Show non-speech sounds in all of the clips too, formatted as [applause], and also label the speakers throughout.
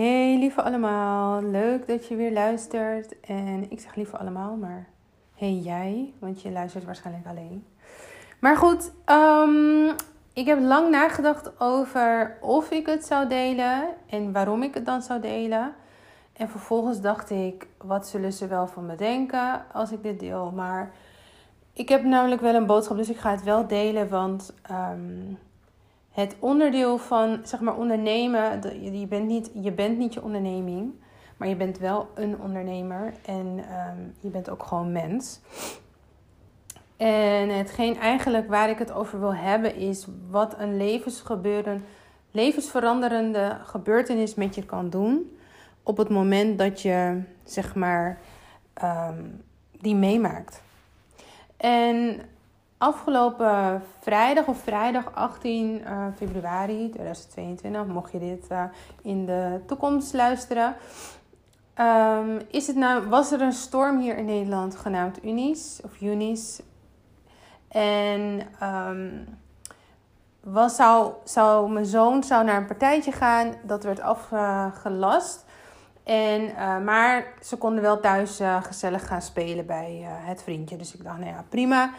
Speaker 1: Hey lieve allemaal, leuk dat je weer luistert. En ik zeg lieve allemaal, maar hey jij, want je luistert waarschijnlijk alleen. Maar goed, um, ik heb lang nagedacht over of ik het zou delen en waarom ik het dan zou delen. En vervolgens dacht ik, wat zullen ze wel van me denken als ik dit deel? Maar ik heb namelijk wel een boodschap, dus ik ga het wel delen, want... Um, het onderdeel van zeg maar ondernemen, je bent niet je, bent niet je onderneming, maar je bent wel een ondernemer en um, je bent ook gewoon mens. En hetgeen eigenlijk waar ik het over wil hebben is wat een levensgebeuren, levensveranderende gebeurtenis met je kan doen op het moment dat je zeg maar um, die meemaakt. En afgelopen vrijdag of vrijdag 18 uh, eh, februari 2022, mocht je dit uh, in de toekomst luisteren, um, is het nou, was er een storm hier in Nederland genaamd Unis of Unis. En um, was, zou, zou, mijn zoon zou naar een partijtje gaan, dat werd afgelast. En, uh, maar ze konden wel thuis gezellig gaan spelen bij het vriendje. Dus ik dacht, nou ja, prima.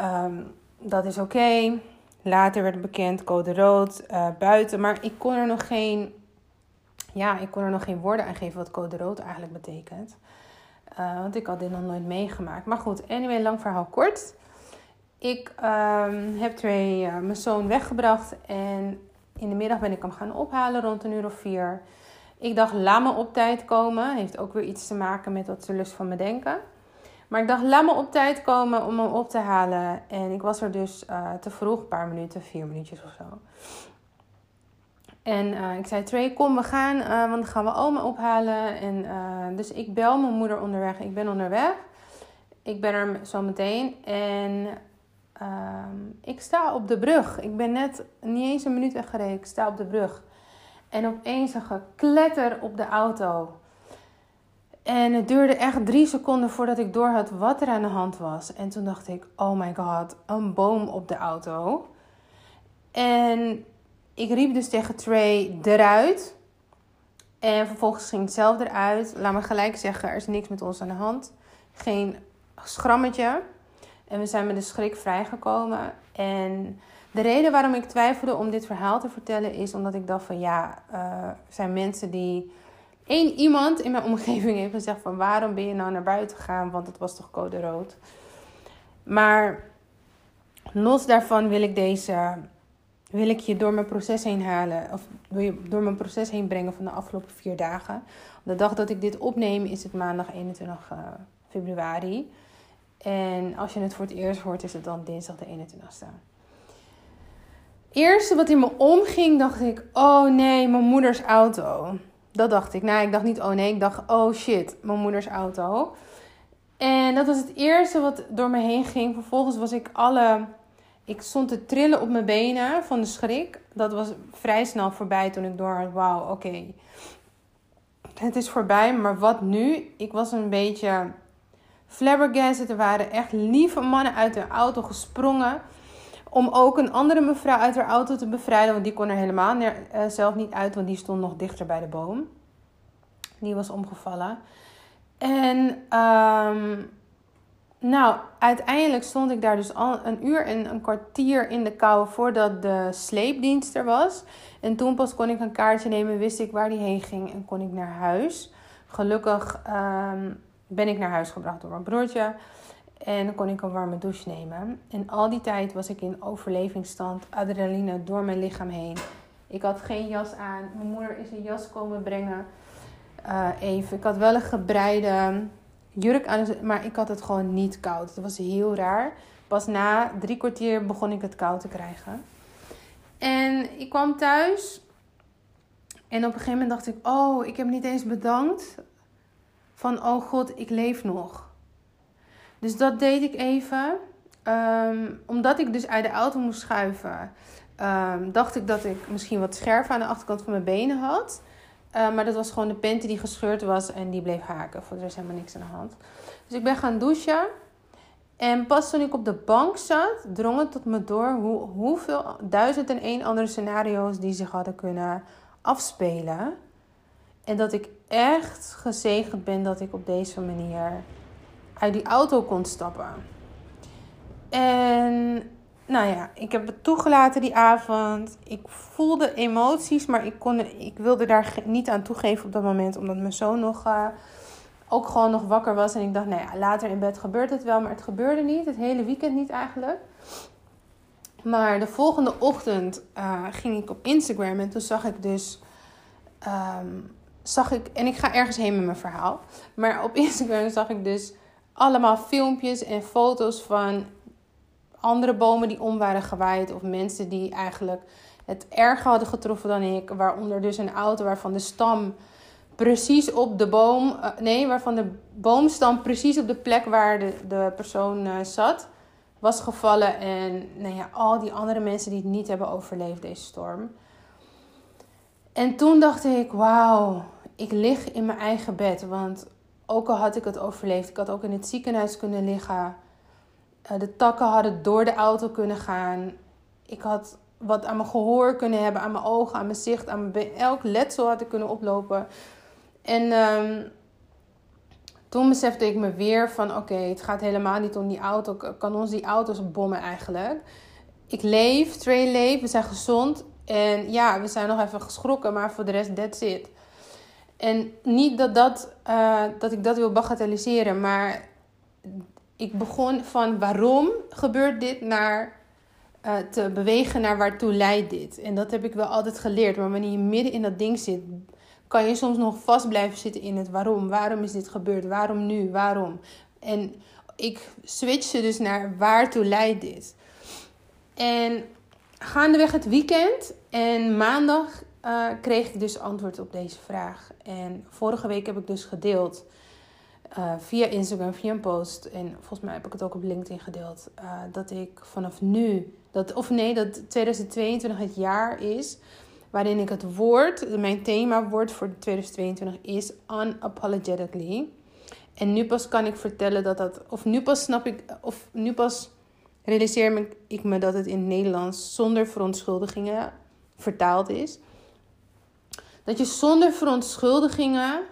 Speaker 1: Um, dat is oké. Later werd bekend code rood uh, buiten. Maar ik kon er nog geen. Ja, ik kon er nog geen woorden aan geven wat code rood eigenlijk betekent. Uh, want ik had dit nog nooit meegemaakt. Maar goed, anyway, lang verhaal kort. Ik um, heb twee, uh, mijn zoon weggebracht. En in de middag ben ik hem gaan ophalen rond een uur of vier. Ik dacht, laat me op tijd komen. Heeft ook weer iets te maken met wat ze lust van me denken. Maar ik dacht, laat me op tijd komen om hem op te halen. En ik was er dus uh, te vroeg, een paar minuten, vier minuutjes of zo. En uh, ik zei, Trey, kom, we gaan, uh, want dan gaan we oma ophalen. En, dus ik bel mijn moeder onderweg. Ik ben onderweg. Ik ben er zo meteen. En ehm, ik sta op de brug. Ik ben net niet eens een minuut weggereden. Ik sta op de brug. En opeens een gekletter op de auto. En het duurde echt drie seconden voordat ik door had wat er aan de hand was. En toen dacht ik, oh my god, een boom op de auto. En ik riep dus tegen Trey eruit. En vervolgens ging het zelf eruit. Laat me gelijk zeggen, er is niks met ons aan de hand. Geen schrammetje. En we zijn met de schrik vrijgekomen. En de reden waarom ik twijfelde om dit verhaal te vertellen is omdat ik dacht van ja, er zijn mensen die één iemand in mijn omgeving heeft gezegd van waarom ben je nou naar buiten gegaan, want het was toch code rood. Maar los daarvan wil ik deze, wil ik je door mijn proces heen halen, of wil je door mijn proces heen brengen van de afgelopen vier dagen. De dag dat ik dit opneem is het maandag 21 uh, februari. En als je het voor het eerst hoort, is het dan dinsdag de 21ste. Eerste wat in me omging, dacht ik: oh nee, mijn moeders auto. Dat dacht ik. Nou, ik dacht niet, oh nee, ik dacht, oh shit, mijn moeders auto. En dat was het eerste wat door me heen ging. Vervolgens was ik alle. Ik stond te trillen op mijn benen van de schrik. Dat was vrij snel voorbij toen ik door had, wauw, oké. Het is voorbij, maar wat nu? Ik was een beetje flabbergasted. Er waren echt lieve mannen uit de auto gesprongen. Om ook een andere mevrouw uit haar auto te bevrijden. Want die kon er helemaal uh, zelf niet uit. Want die stond nog dichter bij de boom. Die was omgevallen. En um, nou, uiteindelijk stond ik daar dus al een uur en een kwartier in de kou voordat de sleepdienst er was. En toen pas kon ik een kaartje nemen, wist ik waar die heen ging en kon ik naar huis. Gelukkig um, ben ik naar huis gebracht door mijn broertje. En dan kon ik een warme douche nemen. En al die tijd was ik in overlevingsstand, adrenaline door mijn lichaam heen. Ik had geen jas aan. Mijn moeder is een jas komen brengen. Uh, even. Ik had wel een gebreide jurk aan, maar ik had het gewoon niet koud. Het was heel raar. Pas na drie kwartier begon ik het koud te krijgen. En ik kwam thuis. En op een gegeven moment dacht ik: Oh, ik heb niet eens bedankt. Van oh god, ik leef nog. Dus dat deed ik even. Um, omdat ik dus uit de auto moest schuiven, um, dacht ik dat ik misschien wat scherven aan de achterkant van mijn benen had. Uh, maar dat was gewoon de panty die gescheurd was en die bleef haken. Voor de rest helemaal niks aan de hand. Dus ik ben gaan douchen. En pas toen ik op de bank zat, drong het tot me door hoe, hoeveel duizend en één andere scenario's die zich hadden kunnen afspelen. En dat ik echt gezegend ben dat ik op deze manier uit die auto kon stappen. En nou ja, ik heb het toegelaten die avond. Ik voelde emoties, maar ik, kon, ik wilde daar niet aan toegeven op dat moment, omdat mijn zoon nog, uh, ook gewoon nog wakker was. En ik dacht, nou ja, later in bed gebeurt het wel, maar het gebeurde niet. Het hele weekend niet eigenlijk. Maar de volgende ochtend uh, ging ik op Instagram en toen zag ik dus. Um, zag ik, en ik ga ergens heen met mijn verhaal. Maar op [laughs] Instagram zag ik dus allemaal filmpjes en foto's van andere bomen die om waren gewaaid. Of mensen die eigenlijk het erger hadden getroffen dan ik. Waaronder dus een auto waarvan de stam precies op de boom. Uh, nee, waarvan de boomstam precies op de plek waar de, de persoon uh, zat was gevallen. En nou ja, al die andere mensen die het niet hebben overleefd, deze storm. En toen dacht ik, wauw, ik lig in mijn eigen bed. Want ook al had ik het overleefd, ik had ook in het ziekenhuis kunnen liggen. Eh, de takken hadden door de auto kunnen gaan. Ik had wat aan mijn gehoor kunnen hebben, aan mijn ogen, aan mijn zicht, aan mijn. Elk letsel had ik kunnen oplopen. En um, toen besefte ik me weer van oké, het gaat helemaal niet om die auto. Kan ons die auto's bommen eigenlijk? Ik leef, Trey leeft, we zijn gezond. En ja, we zijn nog even geschrokken, maar voor de rest, that's it. En niet dat, dat, uh, dat ik dat wil bagatelliseren, maar ik begon van waarom gebeurt dit naar uh, te bewegen naar waartoe leidt dit. En dat heb ik wel altijd geleerd. Maar wanneer je midden in dat ding zit, kan je soms nog vast blijven zitten in het waarom. Waarom is dit gebeurd? Waarom nu? Waarom? En ik switchte dus naar waartoe leidt dit. En gaandeweg het weekend en maandag uh, kreeg ik dus antwoord op deze vraag. En vorige week heb ik dus gedeeld uh, via Instagram, via een post. En volgens mij heb ik het ook op LinkedIn gedeeld. Uh, dat ik vanaf nu, dat, of nee, dat 2022 het jaar is waarin ik het woord, mijn thema woord voor 2022 is unapologetically. En nu pas kan ik vertellen dat dat, of nu pas snap ik, of nu pas realiseer ik me dat het in het Nederlands zonder verontschuldigingen vertaald is. Dat je zonder verontschuldigingen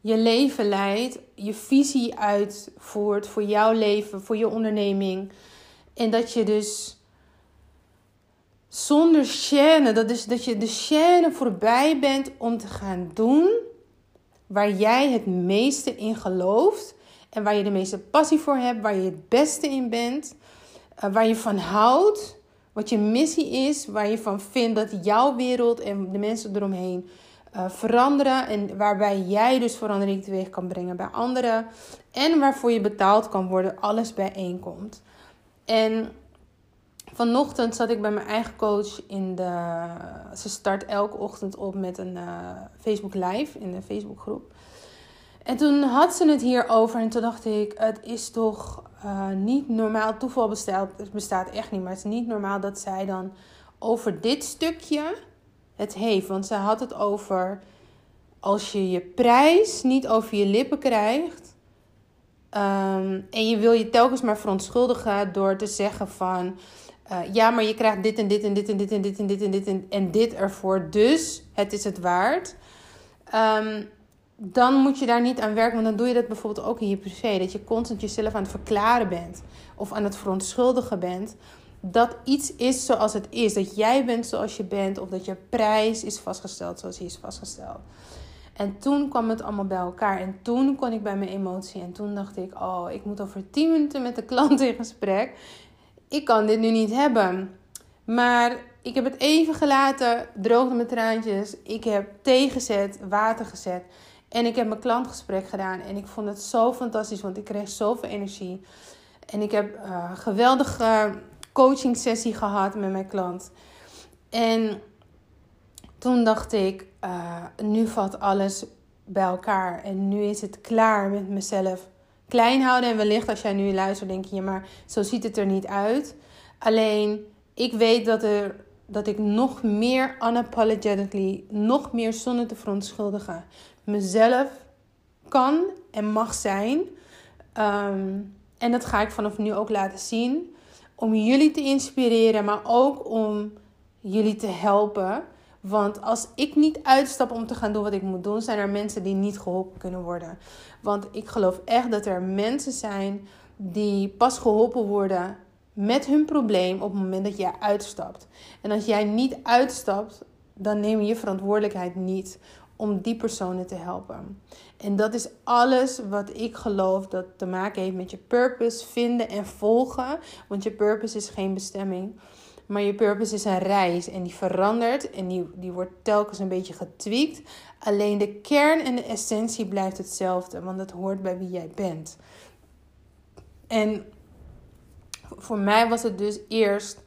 Speaker 1: je leven leidt, je visie uitvoert voor jouw leven, voor je onderneming. En dat je dus zonder chaîne. Dat is dat je de chaîne voorbij bent om te gaan doen waar jij het meeste in gelooft. En waar je de meeste passie voor hebt, waar je het beste in bent, uh, waar je van houdt, wat je missie is, waar je van vindt dat jouw wereld en de mensen eromheen uh, veranderen. En waarbij jij dus verandering teweeg kan brengen bij anderen. En waarvoor je betaald kan worden, alles bijeenkomt. En Vanochtend zat ik bij mijn eigen coach in de. Ze start elke ochtend op met een uh, Facebook Live in de Facebookgroep. En toen had ze het hierover en toen dacht ik: het is toch uh, niet normaal. Toeval het bestaat echt niet, maar het is niet normaal dat zij dan over dit stukje het heeft. Want ze had het over als je je prijs niet over je lippen krijgt. Um, en je wil je telkens maar verontschuldigen door te zeggen van uh, ja, maar je krijgt dit en dit en dit en dit en dit en dit en dit en, en dit ervoor. Dus het is het waard. Um, dan moet je daar niet aan werken. Want dan doe je dat bijvoorbeeld ook in je privé. Dat je constant jezelf aan het verklaren bent. Of aan het verontschuldigen bent. Dat iets is zoals het is. Dat jij bent zoals je bent. Of dat je prijs is vastgesteld zoals hij is vastgesteld. En toen kwam het allemaal bij elkaar. En toen kon ik bij mijn emotie. En toen dacht ik, oh, ik moet over 10 minuten met de klant in gesprek ik kan dit nu niet hebben. Maar ik heb het even gelaten, droogde mijn traantjes. Ik heb thee gezet, water gezet. En ik heb mijn klantgesprek gedaan. En ik vond het zo fantastisch, want ik kreeg zoveel energie. En ik heb een uh, geweldige coaching sessie gehad met mijn klant. En toen dacht ik, uh, nu valt alles bij elkaar. En nu is het klaar met mezelf klein houden. En wellicht als jij nu luistert, denk je, maar zo ziet het er niet uit. Alleen, ik weet dat, er, dat ik nog meer unapologetically, nog meer zonder te verontschuldigen, mezelf kan en mag zijn. Um, en dat ga ik vanaf nu ook laten zien. Om jullie te inspireren, maar ook om jullie te helpen. Want als ik niet uitstap om te gaan doen wat ik moet doen, zijn er mensen die niet geholpen kunnen worden. Want ik geloof echt dat er mensen zijn die pas geholpen worden met hun probleem op het moment dat jij uitstapt. En als jij niet uitstapt, dan neem je je verantwoordelijkheid niet om die personen te helpen. En dat is alles wat ik geloof dat te maken heeft met je purpose vinden en volgen. Want je purpose is geen bestemming. Maar je purpose is een reis en die verandert en die, die wordt telkens een beetje getweakt. Alleen de kern en de essentie blijft hetzelfde, want het hoort bij wie jij bent. En voor mij was het dus eerst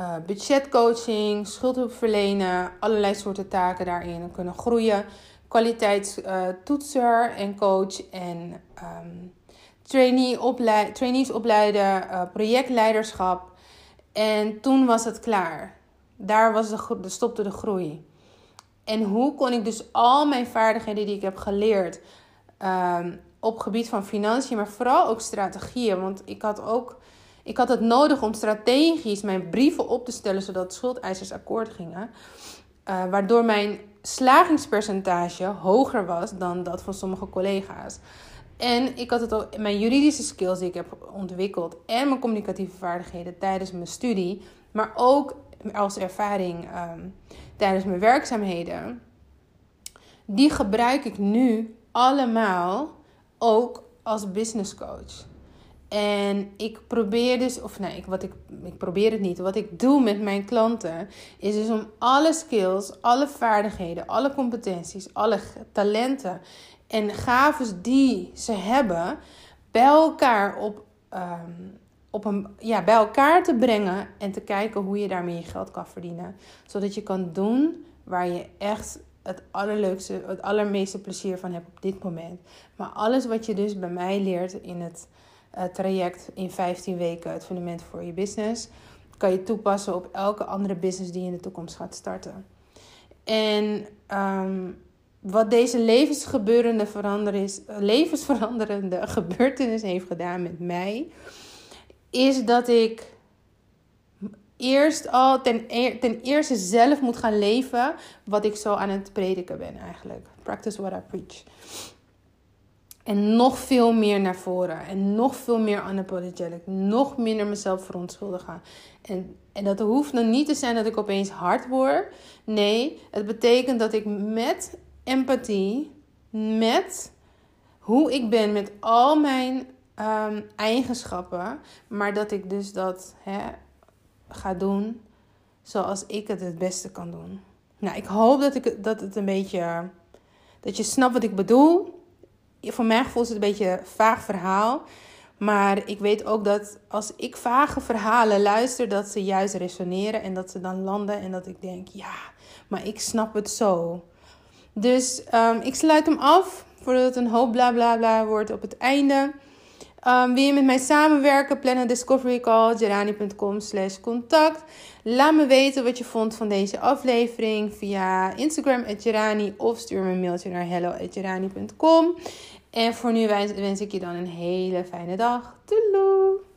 Speaker 1: uh, budgetcoaching, schuldhulp verlenen, allerlei soorten taken daarin kunnen groeien. Kwaliteitstoetser uh, en coach en opleid, trainees opleiden, uh, projectleiderschap. En toen was het klaar. Daar was de, de, stopte de groei. En hoe kon ik dus al mijn vaardigheden die ik heb geleerd um, op gebied van financiën, maar vooral ook strategieën. Want ik had ook ik had het nodig om strategisch mijn brieven op te stellen zodat schuldeisers akkoord gingen. Uh, waardoor mijn slagingspercentage hoger was dan dat van sommige collega's. En ik had het ook, mijn juridische skills die ik heb ontwikkeld en mijn communicatieve vaardigheden tijdens mijn studie, maar ook als ervaring um, tijdens mijn werkzaamheden, die gebruik ik nu allemaal ook als business coach. En ik probeer dus, of nee, wat ik, ik probeer het niet. Wat ik doe met mijn klanten is dus om alle skills, alle vaardigheden, alle competenties, alle talenten en gaves die ze hebben, bij elkaar op, um, op een, ja, bij elkaar te brengen en te kijken hoe je daarmee je geld kan verdienen. Zodat je kan doen waar je echt het allerleukste, het allermeeste plezier van hebt op dit moment. Maar alles wat je dus bij mij leert in het uh, traject in 15 weken, het fundament voor je business, kan je toepassen op elke andere business die je in de toekomst gaat starten. En um, wat deze levensgebeurende is, levensveranderende [laughs] gebeurtenis heeft gedaan met mij, is dat ik eerst al ten, ten eerste zelf moet gaan leven wat ik zo aan het prediken ben eigenlijk. Practice what I preach. En nog veel meer naar voren. En nog veel meer unapologetic. Nog minder mezelf verontschuldigen. En, en dat hoeft nog niet te zijn dat ik opeens hard word. Nee, het betekent dat ik met empathie, met hoe ik ben, met al mijn um, eigenschappen, maar dat ik dus dat hè, ga doen zoals ik het het beste kan doen. Nou, ik hoop dat, ik, dat het een beetje. dat je snapt wat ik bedoel voor mijn gevoel is het een beetje een vaag verhaal. Maar ik weet ook dat als ik vage verhalen luister, dat ze juist resoneren en dat ze dan landen. En dat ik denk, ja, maar ik snap het zo. Dus um, ik sluit hem af voordat het een hoop bla bla bla wordt op het einde. Um, wil je met mij samenwerken? Plan een discovery call. Gerani.com slash contact. Laat me weten wat je vond van deze aflevering via Instagram Gerani of stuur me een mailtje naar hello En voor nu wens ik je dan een hele fijne dag. Doei!